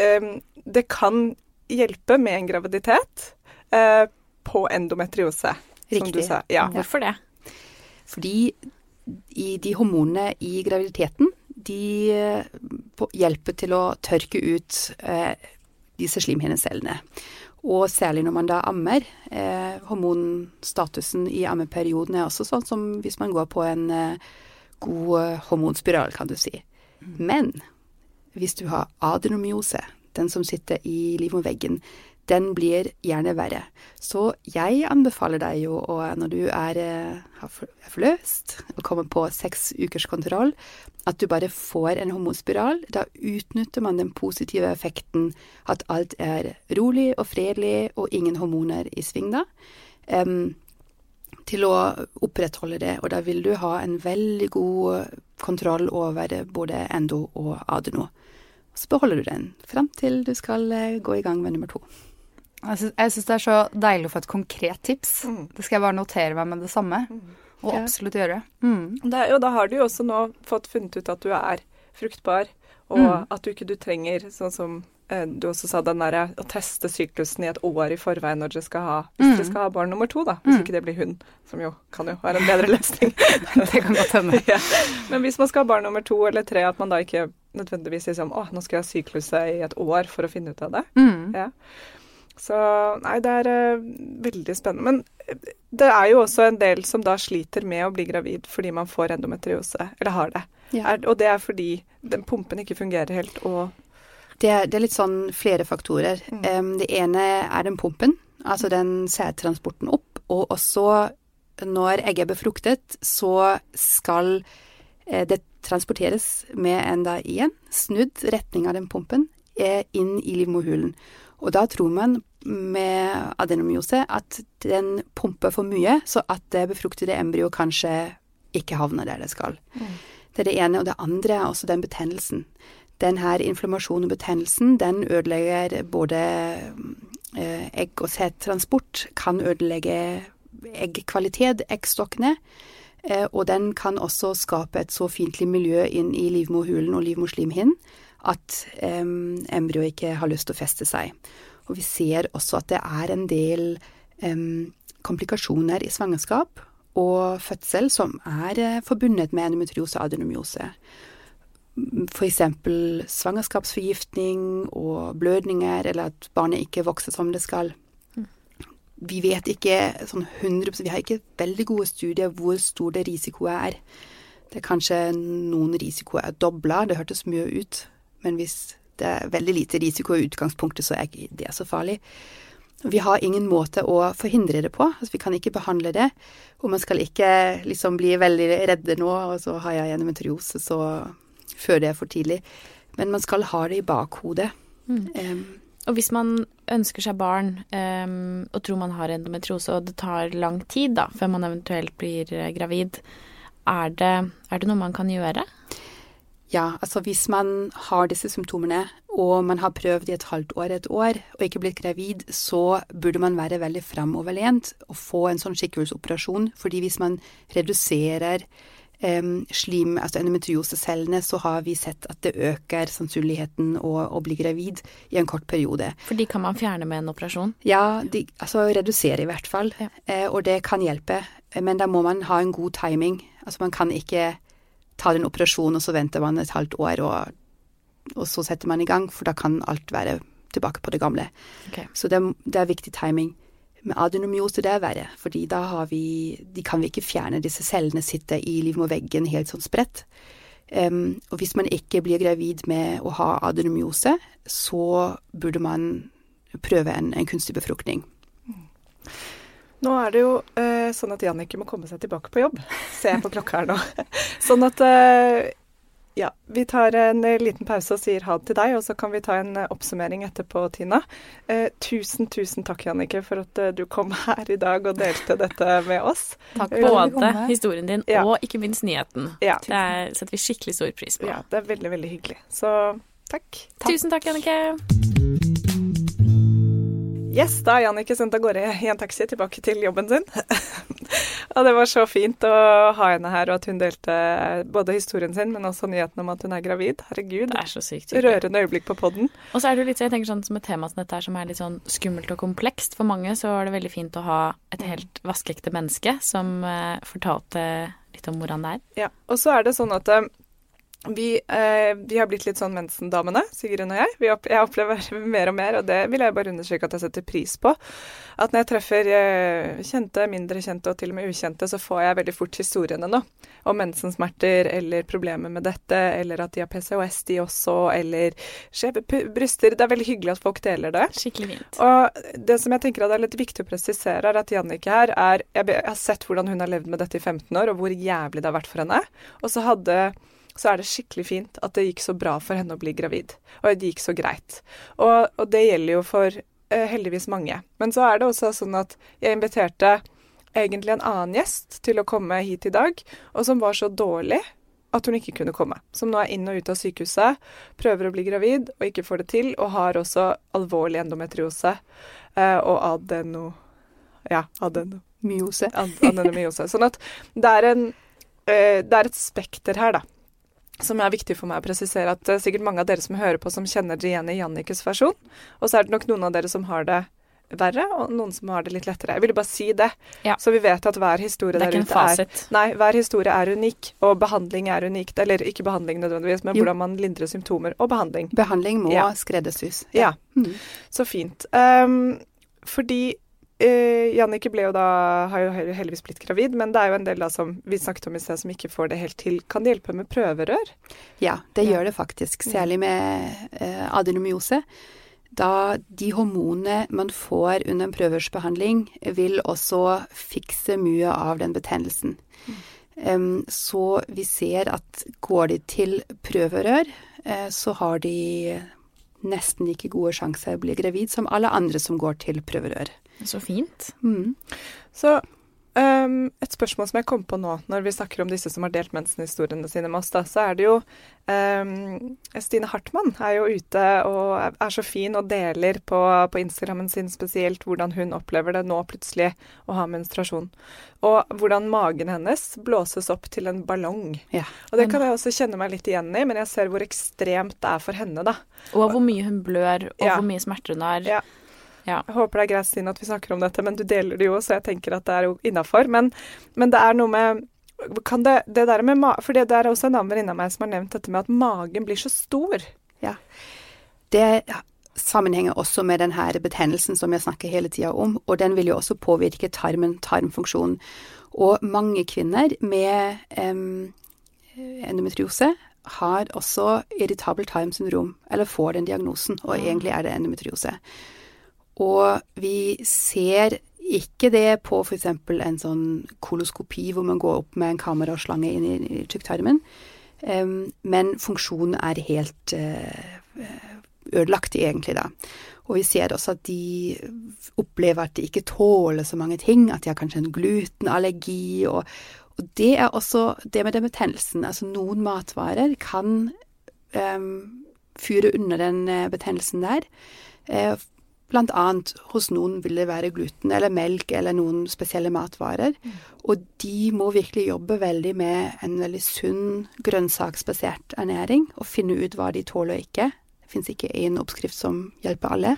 eh, det kan hjelpe med en graviditet eh, på endometriose, som du Riktig. sa. Ja. Hvorfor det? Fordi i de hormonene i graviditeten, de eh, hjelper til å tørke ut eh, disse slimhinnecellene. Og særlig når man da ammer. Eh, hormonstatusen i ammeperioden er også sånn som hvis man går på en eh, god eh, hormonspiral, kan du si. Men hvis du har adenomyose, den som sitter i livmorveggen, den blir gjerne verre. Så jeg anbefaler deg jo når du er, eh, er forløst og kommer på seks ukers kontroll, at du bare får en hormonspiral. Da utnytter man den positive effekten at alt er rolig og fredelig og ingen hormoner i sving da. um, til å opprettholde det, og da vil du ha en veldig god kontroll over både endo og adeno. Så beholder du den fram til du skal eh, gå i gang med nummer to. Jeg syns, det er så deilig å få et konkret tips. Mm. Det skal jeg bare notere meg med det samme. Og Ja. absolutt gjøre. Mm. Det og da har du jo også nå fått funnet ut at du er fruktbar, og Mm. at du ikke du trenger, sånn som eh, du også sa, den derre å teste syklusen i et år i forveien når dere skal ha, hvis Mm. dere skal ha barn nummer to, da. Hvis Mm. ikke det blir hun, som jo kan jo være en bedre løsning. [LAUGHS] Det kan godt hende. [LAUGHS] ja. Men hvis man skal ha barn nummer to eller tre, at man da ikke nødvendigvis liksom Å, nå skal jeg ha sykluset i et år for å finne ut av det. Mm. Ja. Så nei, det er uh, veldig spennende. Men eh, det er jo også en del som da sliter med å bli gravid fordi man får endometriose, eller har det. Er, og det er fordi den pumpen ikke fungerer helt, og Det er, det er litt sånn flere faktorer. Mm. Um, det ene er den pumpen, altså den sædtransporten opp. Og også når egget er befruktet, så skal eh, det transporteres med en da igjen snudd retning av den pumpen eh, inn i livmorhulen. Og da tror man med adenomyose at den pumper for mye, så at det befruktede embryo kanskje ikke havner der det skal. Mm. Det er det ene. Og det andre er også den betennelsen. Den her inflammasjonen og betennelsen, den ødelegger både eh, egg- og sædtransport, kan ødelegge eggkvalitet, eggstokkene. Eh, og den kan også skape et så fiendtlig miljø inn i livmorhulen og livmorslimhinnen at eh, embryoet ikke har lyst til å feste seg. Og vi ser også at det er en del um, komplikasjoner i svangerskap og fødsel som er uh, forbundet med endometriose og adenomyose. F.eks. svangerskapsforgiftning og blødninger, eller at barnet ikke vokser som det skal vi vet ikke sånn 100 Vi har ikke veldig gode studier hvor stor det risikoet er. Det er kanskje noen risikoer er dobla, det hørtes mye ut. Men hvis det er veldig lite risiko i utgangspunktet, så er ikke det så farlig. Vi har ingen måte å forhindre det på. Altså, vi kan ikke behandle det. Og man skal ikke liksom bli veldig redde nå, og så har jeg endometriose, så før det er for tidlig. Men man skal ha det i bakhodet. Mm. Um, og hvis man ønsker seg barn um, og tror man har endometriose, og det tar lang tid da, før man eventuelt blir eh, gravid, er det, er det noe man kan gjøre? Ja, altså hvis man har disse symptomene, og man har prøvd i et halvt år, et år, og ikke blitt gravid, så burde man være veldig framoverlent og få en sånn skikkhusoperasjon. Fordi hvis man reduserer um, slim, altså endometriosecellene, så har vi sett at det øker sannsynligheten å, å, bli gravid i en kort periode. For de kan man fjerne med en operasjon? Ja, de, altså redusere i hvert fall. Ja. Eh, og det kan hjelpe. Men da må man ha en god timing. Altså man kan ikke ta en operasjon, og så venter man et halvt år, og, og så setter man i gang, for da kan alt være tilbake på det gamle. Okay. Så det, det er viktig timing. Med adenomyose det er verre, fordi da har vi De kan vi ikke fjerne. Disse cellene sitter i livmorveggen helt sånn spredt. Um, og hvis man ikke blir gravid med å ha adenomyose, så burde man prøve en, en kunstig befruktning. Nå er det jo uh, sånn at Jannicke må komme seg tilbake på jobb, ser jeg på klokka her nå. [LAUGHS] sånn at uh, ja, vi tar en eh, liten pause og sier ha det til deg, og så kan vi ta en eh, oppsummering etterpå, Tina. Eh, tusen, tusen takk, Jannicke, for at eh, du kom her i dag og delte dette med oss. Takk både historien din ja. og ikke minst nyheten. Ja. Det er, setter vi skikkelig stor pris på. Ja, det er veldig, veldig hyggelig. Så takk. takk. Tusen takk, Jannicke. Yes, da er Jannicke sendt av gårde i en taxi tilbake til jobben sin. [LAUGHS] og det var så fint å ha henne her, og at hun delte både historien sin, men også nyheten om at hun er gravid. Herregud. Det er så sykt Rørende øyeblikk på poden. Og så er det jo litt jeg tenker sånn som et tema som dette her, som er litt sånn skummelt og komplekst. For mange så er det veldig fint å ha et helt vaskeekte menneske som uh, fortalte litt om hvordan det er. Ja, og så er det sånn at uh, vi, eh, vi, har blitt litt sånn mensendamene, Sigrun og jeg. Opp, jeg opplever [LAUGHS] mer og mer, og det vil jeg bare understreke at jeg setter pris på. At når jeg treffer eh, kjente, mindre kjente og til og med ukjente, så får jeg veldig fort historiene nå. Om mensensmerter eller problemer med dette, eller at de har PCOS de også, eller skjeve bryster. Det er veldig hyggelig at folk deler det. Skikkelig fint. Og det som jeg tenker at er litt viktig å presisere, er at Jannicke her er Jeg har sett hvordan hun har levd med dette i 15 år, og hvor jævlig det har vært for henne. Og så hadde så er det skikkelig fint at det gikk så bra for henne å bli gravid. Og det gikk så greit. Og, og det gjelder jo for eh, heldigvis mange. Men så er det også sånn at jeg inviterte egentlig en annen gjest til å komme hit i dag, og som var så dårlig at hun ikke kunne komme. Som nå er inn og ut av sykehuset, prøver å bli gravid og ikke får det til, og har også alvorlig endometriose eh, og adeno... Ja, adenomyose. adenomyose. Sånn at det er en eh, det er et spekter her, da som er viktig for meg å presisere at det er sikkert mange av dere som hører på, som kjenner det igjen i Jannikes versjon. Og så er det nok noen av dere som har det verre, og noen som har det litt lettere. Jeg ville bare si det, ja. så vi vet at hver historie der ute er Nei, hver historie er unik, og behandling er unikt. Eller ikke behandling nødvendigvis, men jo. hvordan man lindrer symptomer, og behandling. Behandling må ja. skreddersys. Ja. ja. Mm. Så fint. Um, fordi Uh, Jannicke ble jo da, har jo heldigvis blitt gravid, men det er jo en del da som vi snakket om i sted som ikke får det helt til. Kan det hjelpe med prøverør? Ja, det gjør det faktisk. Særlig med eh, adenomyose. Da de hormonene man får under en prøverørsbehandling, vil også fikse mye av den betennelsen. Mm. Um, så vi ser at går de til prøverør, eh, så har de nesten like gode sjanser å bli gravid som alle andre som går til prøverør. Så fint. Mm. Så um, et spørsmål som jeg kom på nå, når vi snakker om disse som har delt mensenhistoriene sine med oss, da, så er det jo um, Stine Hartmann er jo ute og er, så fin og deler på, på Instagrammen sin spesielt hvordan hun opplever det nå plutselig å ha menstruasjon. Og hvordan magen hennes blåses opp til en ballong. Ja. Og det kan jeg også kjenne meg litt igjen i, men jeg ser hvor ekstremt det er for henne, da. Og hvor mye hun blør, og Ja. hvor mye smerter hun har. Ja. Ja. Jeg håper det er greit Stine, at vi snakker om dette, men du deler det jo, så jeg tenker at det er jo innafor. Men, men det er noe med kan det, det der med For det er også en annen venninne av meg som har nevnt dette med at magen blir så stor. Ja. Det sammenhenger også med den her betennelsen som jeg snakker hele tida om, og den vil jo også påvirke tarmen, tarmfunksjonen. Og mange kvinner med um, endometriose har også irritabel tarmsyndrom, eller får den diagnosen, og egentlig er det endometriose. Og vi ser ikke det på f.eks. en sånn koloskopi hvor man går opp med en kamera og slange inn i, i tykktarmen, um, men funksjonen er helt uh, ødelagt egentlig da. Og vi ser også at de opplever at de ikke tåler så mange ting, at de har kanskje en glutenallergi. Og, og det er også det med den betennelsen. Altså noen matvarer kan um, fyre under den eh, betennelsen der. Eh, Blant annet hos noen vil det være gluten eller melk eller noen spesielle matvarer. Og de må virkelig jobbe veldig med en veldig sunn grønnsaksbasert ernæring og finne ut hva de tåler og ikke. Det fins ikke én oppskrift som hjelper alle.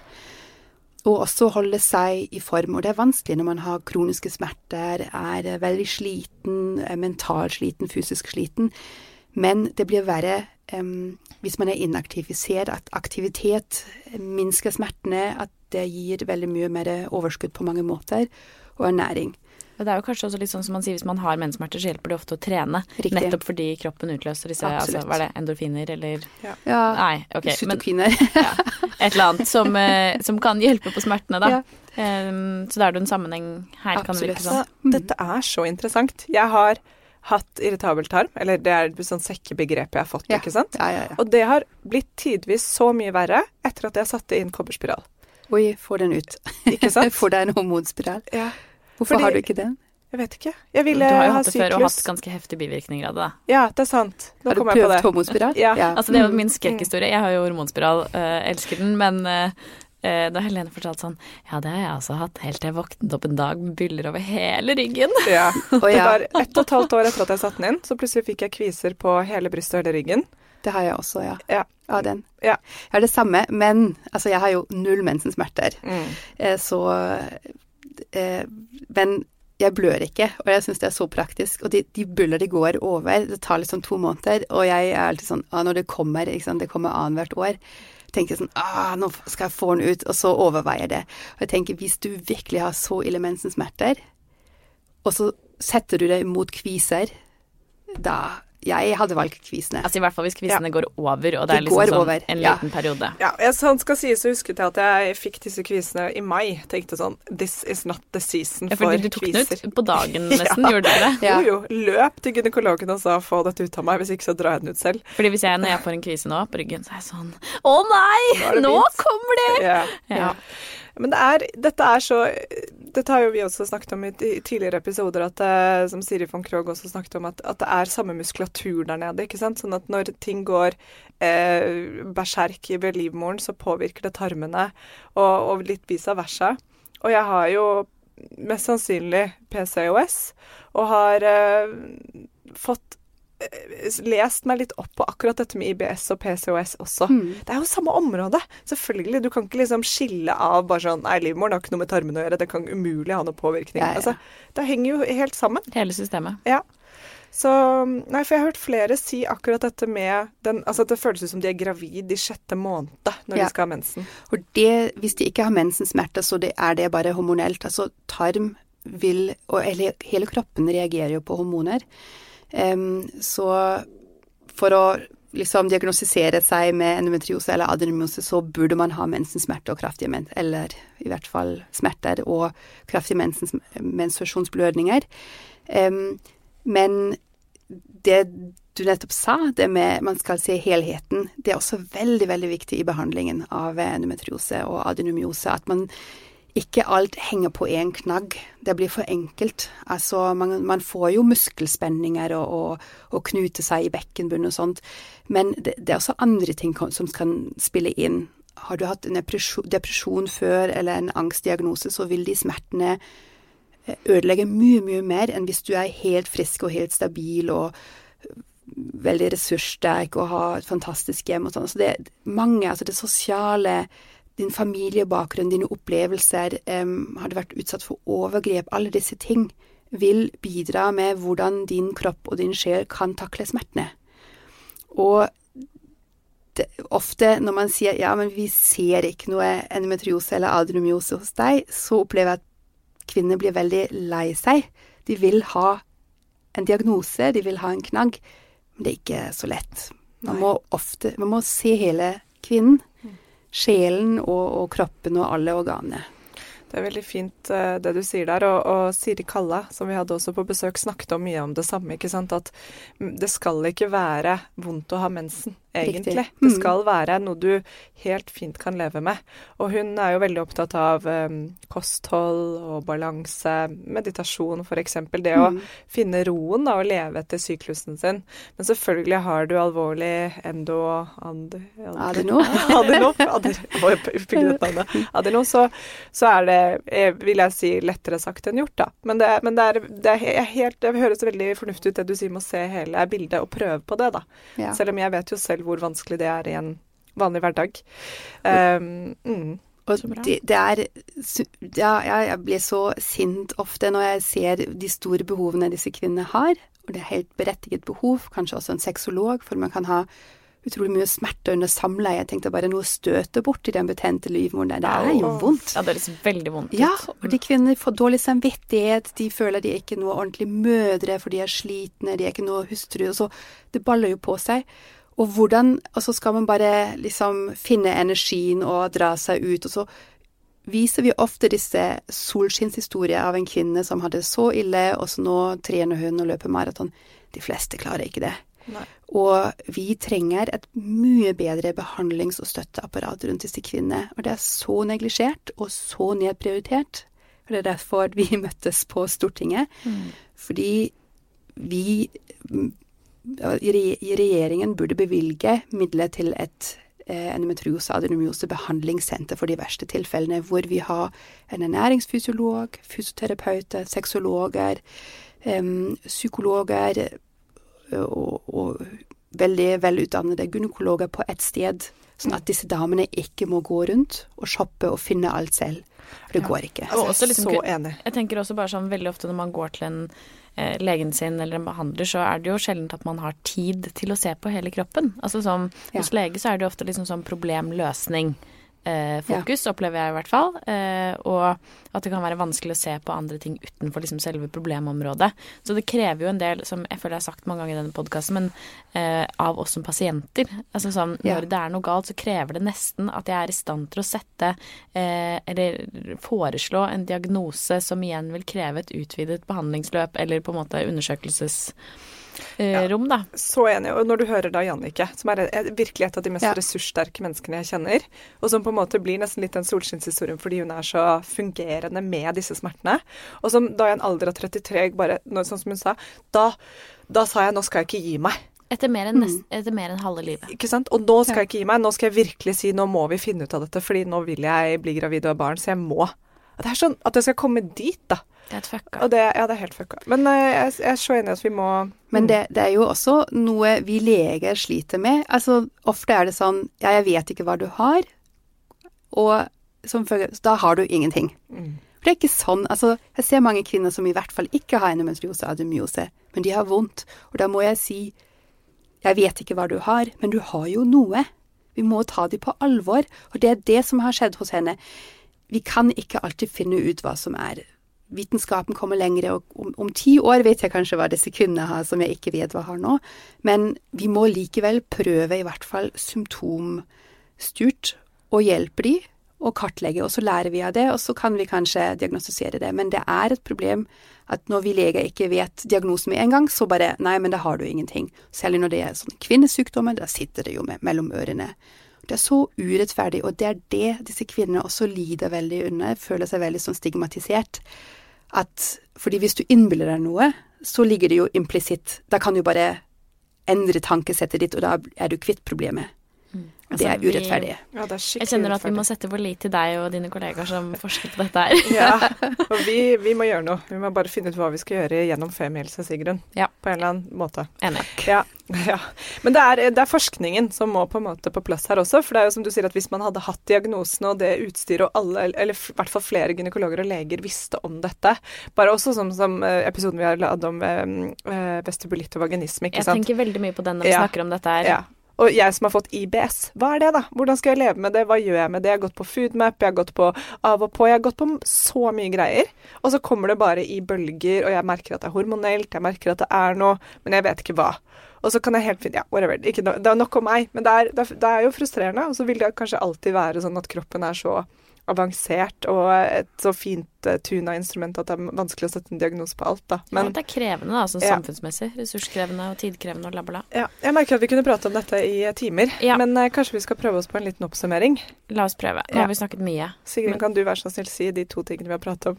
Og også holde seg i form. Og det er vanskelig når man har kroniske smerter, er veldig sliten, er mentalt sliten, fysisk sliten. Men det blir verre hvis man er inaktiv. Vi ser at aktivitet minsker smertene, at det gir veldig mye mer overskudd på mange måter, og ernæring. Og det er jo kanskje også litt sånn som man sier, hvis man har menssmerter, så hjelper det ofte å trene. Riktig. Nettopp fordi kroppen utløser disse altså, Absolutt. Hva er det, endorfiner eller Ja, Nei, ok. Men [LAUGHS] ja, et eller annet som, eh, som kan hjelpe på smertene, da. Ja. Um, så da er det en sammenheng her, kan det virke Absolutt. sånn. Så dette er så interessant. Jeg har hatt irritabel tarm, eller det er et sånn sekkebegrep jeg har fått, Ja. ikke sant? Ja, ja, ja. Og det har blitt tidvis så mye verre etter at jeg satte inn kobberspiral. Oi, få den ut. Ikke sant? [LAUGHS] Få deg en hormonspiral. Ja, Hvorfor Fordi- har du ikke den? jeg vet ikke. Jeg Du har jo hatt det før og hatt ganske heftige bivirkninger av det, da. Ja, det er sant. Nå Har du prøvd hormonspiral? Ja. Altså, det er jo Mm. min skrekkhistorie. Jeg har jo hormonspiral, uh, elsker den, men eh, da Helene fortalte sånn Ja, det har jeg også hatt helt til jeg våknet opp en dag med byller over hele ryggen. [LAUGHS] Ja. Å Det var ett og et halvt år etter at jeg satte den inn, så plutselig fikk jeg kviser på hele brystet og hele ryggen. det har jeg også, ja. Ja. Av den. Ja. Jeg har det samme, men altså, jeg har jo null mensensmerter. Mm. Eh, Så eh, Men jeg blør ikke, og jeg syns det er så praktisk. Og de, de buller de går over. Det tar liksom to måneder, og jeg er alltid sånn ah, Når det kommer, ikke sant, det kommer annethvert år, tenker sånn ah, nå skal jeg få den ut, og så overveier det. Og jeg tenker hvis du virkelig har så ille mensensmerter, og så setter du det mot kviser, da Jeg hadde valgt kvisene. Altså I hvert fall hvis kvisene går over, og det det er liksom sånn over, en ja. liten periode. Ja, jeg, sånn skal sies, så huske jeg at jeg fikk disse kvisene i mai. Tenkte sånn This is not the season Ja, for kviser. du tok den ut på dagen [LAUGHS] nesten, Ja. gjorde du det? Ja. Jo, jo. Løp til gynekologen og sa få dette ut av meg, hvis ikke så drar jeg den ut selv. Fordi hvis jeg, når jeg får en kvise nå på ryggen, så er jeg sånn Å nei! Nå det Nå kommer det! Ja. Ja. Men det er, dette er så Dette har jo vi også snakket om i tidligere episoder, at, eh, som Siri von Krogh også snakket om, at, at det er samme muskulatur der nede. ikke sant? Sånn at når ting går eh, berserk ved livmoren, så påvirker det tarmene, og, og litt vice versa. Og jeg har jo mest sannsynlig PCOS, og har eh, fått lest meg litt opp på akkurat dette med IBS og PCOS også. Mm. Det er jo samme område. Selvfølgelig. Du kan ikke liksom skille av bare sånn Nei, livmoren har ikke noe med tarmene å gjøre. Det kan umulig ha noe påvirkning. Ja, ja. Altså, det henger jo helt sammen. Hele systemet. Ja. Så Nei, for jeg har hørt flere si akkurat dette med den Altså at det føles ut som de er gravid i sjette måned når Ja. de skal ha mensen. Og det, hvis de ikke har mensensmerter, så det er det bare hormonelt. Altså tarm vil, og hele, kroppen reagerer jo på hormoner. Så for å liksom diagnostisere seg med endometriose eller adenomyose, så burde man ha mensensmerter og kraftige men eller i hvert fall smerter og kraftige mensens menstruasjonsblødninger. Men det du nettopp sa, det med man skal se helheten, det er også veldig, veldig viktig i behandlingen av endometriose og adenomyose. At man ikke alt henger på én knagg. Det blir for enkelt. Altså, man, man får jo muskelspenninger og, og, og knute seg i bekkenbunnen og sånt, men det, det, er også andre ting som kan spille inn. Har du hatt en depresjon, depresjon før eller en angstdiagnose, så vil de smertene eh, ødelegge mye, mye mer enn hvis du er helt frisk og helt stabil og veldig ressurssterk og har et fantastisk hjem og sånn. Så det er mange, altså det sosiale, din familiebakgrunn, dine opplevelser, um, har du vært utsatt for overgrep, alle disse ting vil bidra med hvordan din kropp og din sjel kan takle smertene. Og det, ofte når man sier ja, men vi ser ikke noe endometriose eller adrenomyose hos deg, så opplever jeg at kvinner blir veldig lei seg. De vil ha en diagnose, de vil ha en knagg. Men det er ikke så lett. Man må ofte Man må se hele kvinnen. Sjelen og, og kroppen og alle organene. Det er veldig fint uh, det du sier der. Og, og, Siri Kalla, som vi hadde også på besøk, snakket om mye om det samme. ikke sant? At det skal ikke være vondt å ha mensen egentlig. Mm. Det skal være noe du helt fint kan leve med. Og hun er jo veldig opptatt av um, kosthold og balanse, meditasjon f.eks. Det mm. å finne roen da, og leve etter syklusen sin. Men selvfølgelig har du alvorlig endo... And, adeno. [LAUGHS] adeno, adeno, adeno så, så er det, eh, vil jeg si, lettere sagt enn gjort, da. Men det, men det, er, det er helt, det høres veldig fornuftig ut det du sier med å se hele bildet og prøve på det, da. Ja. Selv om jeg vet jo selv hvor vanskelig det er i en vanlig hverdag. Um, mm. Og det, det, er ja, jeg blir så sint ofte når jeg ser de store behovene disse kvinnene har. Og det er helt berettiget behov, kanskje også en sexolog, for man kan ha utrolig mye smerte under samleie. Jeg tenkte bare noe støter bort i den betente livmoren der. Det er jo vondt. Ja, det er liksom veldig vondt Ja, og de kvinnene får dårlig samvittighet. De føler de er ikke noe ordentlig mødre, for de er slitne, de er ikke noe hustru. Og så det baller jo på seg. Og hvordan Og så skal man bare liksom finne energien og dra seg ut. Og så viser vi ofte disse solskinnshistorier av en kvinne som hadde det så ille, og så nå trener hun og løper maraton. De fleste klarer ikke det. Nei. Og vi trenger et mye bedre behandlings- og støtteapparat rundt disse kvinnene. Og det er så neglisjert og så nedprioritert. Og det er derfor vi møttes på Stortinget. Mm. Fordi vi regjeringen burde bevilge midler til et eh, endometriose adenomyose behandlingssenter for de verste tilfellene, hvor vi har en ernæringsfysiolog, fysioterapeuter, sexologer, psykologer og, og veldig velutdannede gynekologer på ett sted. Sånn at disse damene ikke må gå rundt og shoppe og finne alt selv. For det ja. går ikke. Altså, liksom, så enig. Jeg tenker også bare sånn veldig ofte når man går til en legen sin eller en behandler, så er det jo sjelden at man har tid til å se på hele kroppen. Altså som ja. Hos lege så er det jo ofte liksom sånn problemløsning eh, fokus, ja. opplever jeg i hvert fall. Eh, og at det kan være vanskelig å se på andre ting utenfor liksom selve problemområdet. Så det krever jo en del, som jeg føler jeg har sagt mange ganger i denne podkasten, men eh, av oss som pasienter. Altså sånn ja. når det er noe galt, så krever det nesten at jeg er i stand til å sette eh, eller foreslå en diagnose som igjen vil kreve et utvidet behandlingsløp eller på en måte undersøkelses eh, rom, da. Så enig. Og når du hører da Jannicke, som er, virkelig et av de mest ja. ressurssterke menneskene jeg kjenner, og som på en måte blir nesten litt en solskinnshistorien fordi hun er så fungerende med disse smertene, og som da i en alder av 33 bare, sånn som hun sa, da, da sa jeg nå skal jeg ikke gi meg. Etter mer, enn nest, mm. etter mer enn halve livet. Ikke sant. Og nå skal jeg ikke gi meg. Nå skal jeg virkelig si nå må vi finne ut av dette, fordi nå vil jeg bli gravid og ha barn, så jeg må. Det er sånn at jeg skal komme dit, da. Det er et fucka. Det, ja, det er helt fucka. Men uh, jeg, jeg, er så enig i at vi må Men det, det, er jo også noe vi leger sliter med. Altså, ofte er det sånn Ja, jeg vet ikke hva du har, og som følge Da har du ingenting. Mm. For det er ikke sånn. Altså, jeg ser mange kvinner som i hvert fall ikke har endometriose ademyose, men de har vondt. Og da må jeg si Jeg vet ikke hva du har, men du har jo noe. Vi må ta dem på alvor. Og det er det som har skjedd hos henne. Vi kan ikke alltid finne ut hva som er vitenskapen kommer lenger, og om, om, ti år vet jeg kanskje hva disse kvinnene har som jeg ikke vet hva har nå. Men vi må likevel prøve i hvert fall symptomstyrt å hjelpe de, og kartlegge, og så lærer vi av det, og så kan vi kanskje diagnostisere det. Men det er et problem at når vi leger ikke vet diagnosen med en gang, så bare nei, men da har du ingenting. Særlig når det er sånne kvinnesykdommer, da sitter det jo med mellom ørene. Det er så urettferdig, og det er det disse kvinnene også lider veldig under, føler seg veldig sånn stigmatisert. At fordi hvis du innbiller deg noe, så ligger det jo implisitt. Da kan du bare endre tankesettet ditt, og da er du kvitt problemet. Det er urettferdig. vi- Ja, det er Jeg kjenner at vi må sette vår lit til deg og dine kollegaer som [LAUGHS] forsker på dette her. Ja, [LAUGHS] og vi, vi må gjøre noe. Vi må bare finne ut hva vi skal gjøre gjennom Femihelse, Sigrun. Ja. På en eller annen måte. Enig. Ja, [LAUGHS] ja. Men det er, det er forskningen som må på en måte på plass her også. For det er jo som du sier at hvis man hadde hatt diagnosen og det utstyret og alle, eller i hvert fall flere gynekologer og leger visste om dette Bare også som, som eh, episoden vi har laget om eh, vestibulitt og vaginisme, ikke Jeg sant. tenker veldig mye på den når vi Ja. snakker om dette her. Ja. Og jeg som har fått IBS, hva er det da? Hvordan skal jeg leve med det? Hva gjør jeg med det? Jeg har gått på Foodmap, jeg har gått på av og på, jeg har gått på så mye greier. Og så kommer det bare i bølger, og jeg merker at det er hormonelt, jeg merker at det er noe, men jeg vet ikke hva. Og så kan jeg helt fint Ja, whatever. No, det er nok om meg. Men det, er, det er jo frustrerende. Og så vil det kanskje alltid være sånn at kroppen er så avansert og et så fint uh, tuna instrument at det er vanskelig å sette en diagnose på alt, da. Men Men det er krevende, da, sånn Ja. samfunnsmessig. Ressurskrevende og tidkrevende og la, bla. ja, jeg merker at vi kunne prate om dette i eh, timer. Ja. Men eh, kanskje vi skal prøve oss på en liten oppsummering. La oss prøve. Nå Ja. har vi snakket mye. Sigrid, Men- kan du være så snill si de to tingene vi har pratet om?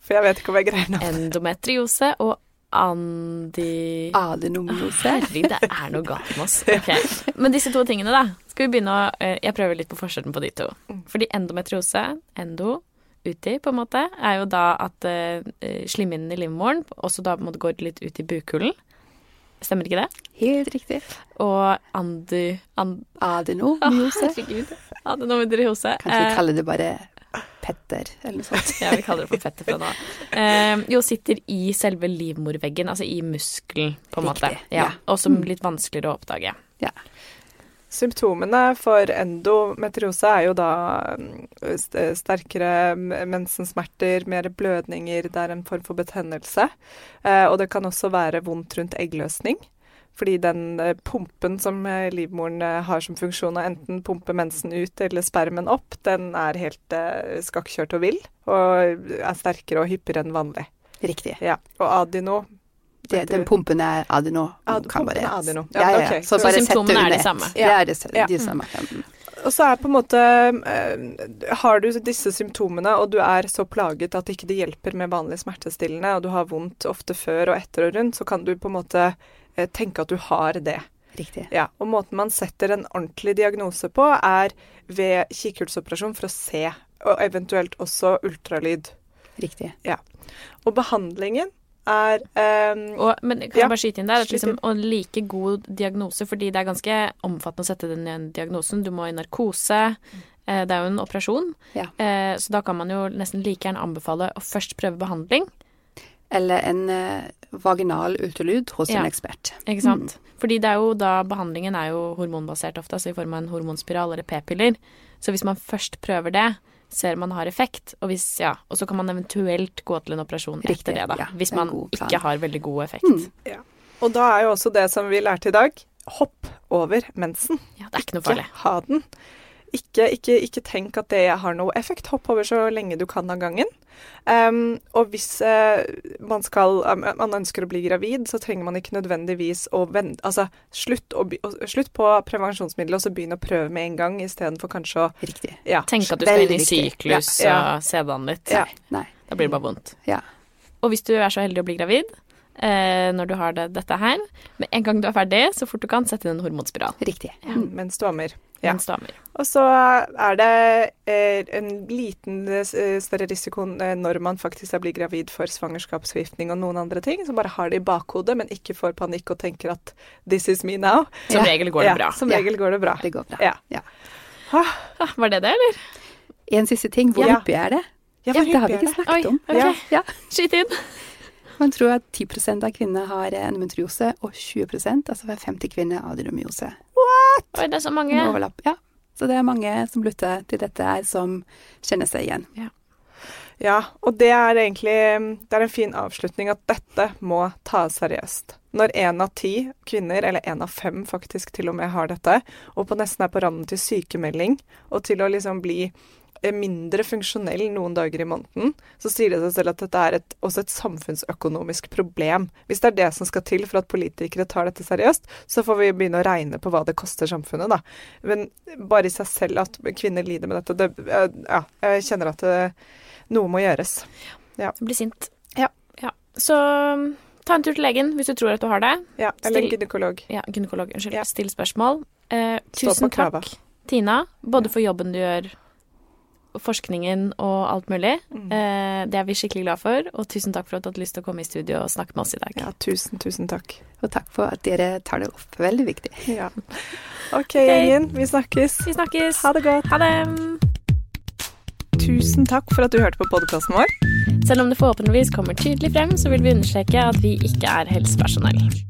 For jeg vet ikke om jeg greier navnet. Endometriose og andi... Adenomnose. Herregud, det er noe galt med oss. Okay. Men disse to tingene, da. Skal vi begynne å eh, Jeg prøver litt på forskjellen på de to. Fordi endometriose, endo, uti, på en måte, er jo da at uh, slimhinnen i livmoren også da på en måte går litt ut i bukhulen. Stemmer ikke det? Helt riktig. Og andi... And, Adenomyose. Adenomyose. Kanskje vi Eh, kaller det bare Petter, eller noe sånt. [LAUGHS] Ja, vi kaller det for fetter fra nå. Eh, jo, sitter i selve livmorveggen, altså i muskelen, på en måte. Ja. Mm. og som litt vanskeligere å oppdage. Ja. Symptomene for endometriose er jo da mm, sterkere mensensmerter, mer blødninger, det er en form for betennelse. Eh, og det kan også være vondt rundt eggløsning. Fordi den eh, pumpen som eh, livmoren eh, har som funksjon å enten pumpe mensen ut eller spermen opp, den er helt skakkjørt og vill, og er sterkere og hyppigere enn vanlig. Riktig. Ja. Og adino Det, den pumpen er adeno. Ad- kan pumpen er adeno. Ja, Ja, ja, Okay. Så Så symptomene er de samme. samme. Det er det, Ja. de samme. Ja. mm. Og så er på en måte Har du disse symptomene, og du er så plaget at ikke det hjelper med vanlig smertestillende, og du har vondt ofte før og etter og rundt, så kan du på en måte tenke at du har det. Riktig. Ja, og måten man setter en ordentlig diagnose på, er ved kikkhullsoperasjon for å se, og eventuelt også ultralyd. Riktig. Ja. Og behandlingen er um, Og, men kan Ja, jeg bare skyte inn der? At liksom, og like god diagnose, fordi det er ganske omfattende å sette den i en diagnosen. Du må i narkose. Eh, det er jo en operasjon. Ja. Eh, så da kan man jo nesten like gjerne anbefale å først prøve behandling. Eller en eh, vaginal ultralyd hos Ja. en ekspert. Ikke sant? Fordi det er jo da behandlingen er jo hormonbasert ofte, altså i form av en hormonspiral eller p-piller. Så hvis man først prøver det, ser man har effekt, og, hvis, ja, og så kan man eventuelt gå til en operasjon Riktig, etter det, da. ja, hvis Mm. man ikke har veldig god effekt. Og da er jo også det som vi lærte i dag, hopp over mensen. Ja, det er ikke noe farlig. Ikke ha den. Ikke, ikke, ikke tenk at det har noe effekt. Hopp over så lenge du kan av gangen. Um, og hvis uh, man, skal, um, man ønsker å bli gravid, så trenger man ikke nødvendigvis å vente Altså slutt, å, slutt på prevensjonsmidler, og så begynne å prøve med en gang, istedenfor kanskje å Riktig. ja, Tenk at du skal inn i syklus Ja, ja. og se det an litt. Ja. Nei. Da blir det bare vondt. Ja. Og hvis du er så heldig å bli gravid eh, når du har det, dette her, med en gang du er ferdig, så fort du kan, sett inn en hormonspiral. Riktig. Ja. mens du ammer. Ja. Mens du ammer. Og så er det eh, en liten eh, større risiko eh, når man faktisk blir gravid for svangerskapsforgiftning og noen andre ting, så bare har det i bakhodet, men ikke får panikk og tenker at 'this is me now'. Som Ja. regel går det ja, bra. Som regel går det bra. Det går bra. Ja. Ja. Ah, var det det, eller? En siste ting. Hvor Ja. hyppig er det? Ja, det har vi ikke snakket Oi, om. ok. Ja. Ja. Skyt inn. Man tror at 10% av kvinner har endometriose, og 20% altså hver femte kvinne har What?! Oi, det er så mange. Overlapp. Ja. Så det er mange som lytter til dette her, som kjenner seg igjen. Ja, og det er egentlig det er en fin avslutning at dette må tas seriøst. Når én av ti kvinner, eller én av fem faktisk til og med har dette, og på nesten er på randen til sykemelding, og til å liksom bli mindre funksjonell noen dager i måneden, så sier det seg selv at dette er et, også et samfunnsøkonomisk problem. Hvis det er det som skal til for at politikere tar dette seriøst, så får vi begynne å regne på hva det koster samfunnet, da. Men bare i seg selv at kvinner lider med dette, det, ja, jeg kjenner at det, noe må gjøres. Ja. Blir sint. Ja. ja. Så ta en tur til legen hvis du tror at du har det. Ja, eller Still, gynekolog. Ja, gynekolog. Unnskyld. Ja. Still spørsmål. Eh, tusen takk, Tina, både for jobben du gjør forskningen og alt mulig. Mm. Eh, det er vi skikkelig glad for, og tusen takk for at du hadde lyst til å komme i studio og snakke med oss i dag. Ja, tusen, tusen takk. Og takk for at dere tar det opp. Veldig viktig. Ja. OK, gjengen. Vi snakkes. Vi snakkes. Ha det godt. Ha det. Tusen takk for at du hørte på podkasten vår. Selv om det forhåpentligvis kommer tydelig frem, så vil vi understreke at vi ikke er helsepersonell.